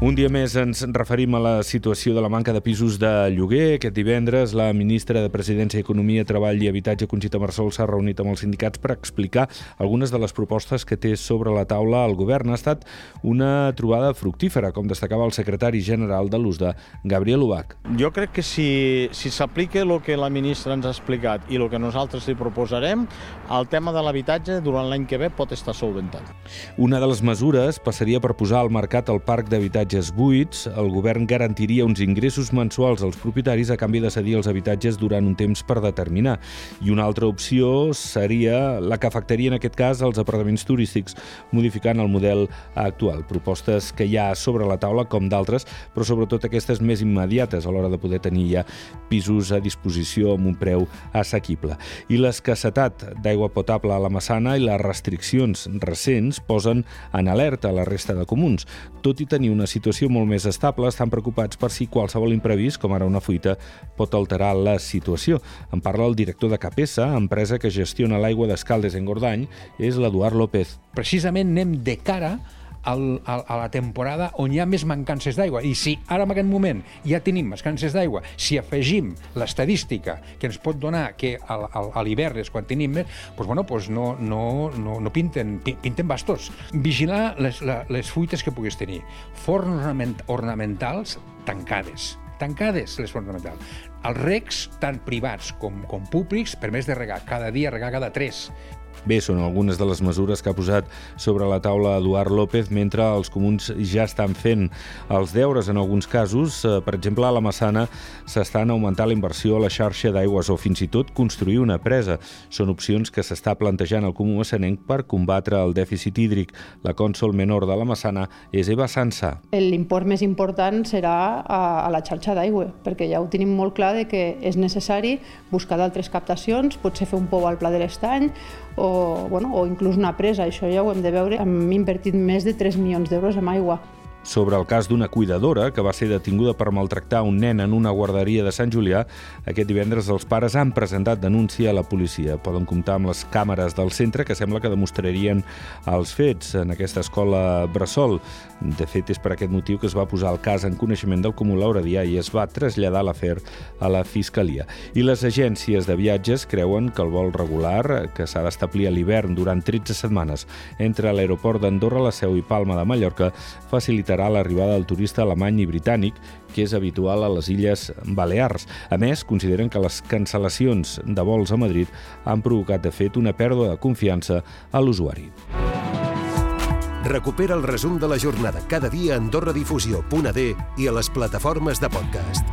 Un dia més ens referim a la situació de la manca de pisos de lloguer. Aquest divendres la ministra de Presidència, Economia, Treball i Habitatge, Conxita Marsol, s'ha reunit amb els sindicats per explicar algunes de les propostes que té sobre la taula el govern. Ha estat una trobada fructífera, com destacava el secretari general de l'USDA, Gabriel Ubach. Jo crec que si s'aplica si el que la ministra ens ha explicat i el que nosaltres li proposarem, el tema de l'habitatge durant l'any que ve pot estar solventat. Una de les mesures passaria per posar al mercat el parc d'habitatge habitatges buits, el govern garantiria uns ingressos mensuals als propietaris a canvi de cedir els habitatges durant un temps per determinar. I una altra opció seria la que afectaria en aquest cas els apartaments turístics, modificant el model actual. Propostes que hi ha sobre la taula, com d'altres, però sobretot aquestes més immediates a l'hora de poder tenir ja pisos a disposició amb un preu assequible. I l'escassetat d'aigua potable a la Massana i les restriccions recents posen en alerta la resta de comuns, tot i tenir una situació situació molt més estable, estan preocupats per si qualsevol imprevist, com ara una fuita, pot alterar la situació. En parla el director de Capesa, empresa que gestiona l'aigua d'Escaldes en Gordany, és l'Eduard López. Precisament anem de cara al, a, a la temporada on hi ha més mancances d'aigua. I si ara en aquest moment ja tenim mancances d'aigua, si afegim l'estadística que ens pot donar que a, a, a l'hivern és quan tenim més, doncs, bueno, doncs no, no, no, no pinten, pinten bastos. Vigilar les, les fuites que puguis tenir. Forns ornament, ornamentals tancades tancades les ornamentals. Els recs, tant privats com, com públics, permès de regar cada dia, regar cada tres. Bé, són algunes de les mesures que ha posat sobre la taula Eduard López mentre els comuns ja estan fent els deures en alguns casos. Eh, per exemple, a la Massana s'estan augmentant la inversió a la xarxa d'aigües o fins i tot construir una presa. Són opcions que s'està plantejant el Comú Massanenc per combatre el dèficit hídric. La cònsol menor de la Massana és Eva Sansa. L'import més important serà a, la xarxa d'aigua, perquè ja ho tenim molt clar de que és necessari buscar d'altres captacions, potser fer un pou al Pla de l'Estany o, bueno, o inclús una presa. Això ja ho hem de veure. Hem invertit més de 3 milions d'euros en aigua sobre el cas d'una cuidadora que va ser detinguda per maltractar un nen en una guarderia de Sant Julià. Aquest divendres els pares han presentat denúncia a la policia. Poden comptar amb les càmeres del centre que sembla que demostrarien els fets en aquesta escola Bressol. De fet, és per aquest motiu que es va posar el cas en coneixement del Comú Lauradià i es va traslladar l'afer a la Fiscalia. I les agències de viatges creuen que el vol regular, que s'ha d'establir a l'hivern durant 13 setmanes entre l'aeroport d'Andorra, la Seu i Palma de Mallorca, facilitarà facilitarà l'arribada del turista alemany i britànic, que és habitual a les Illes Balears. A més, consideren que les cancel·lacions de vols a Madrid han provocat, de fet, una pèrdua de confiança a l'usuari. Recupera el resum de la jornada cada dia a AndorraDifusió.d i a les plataformes de podcast.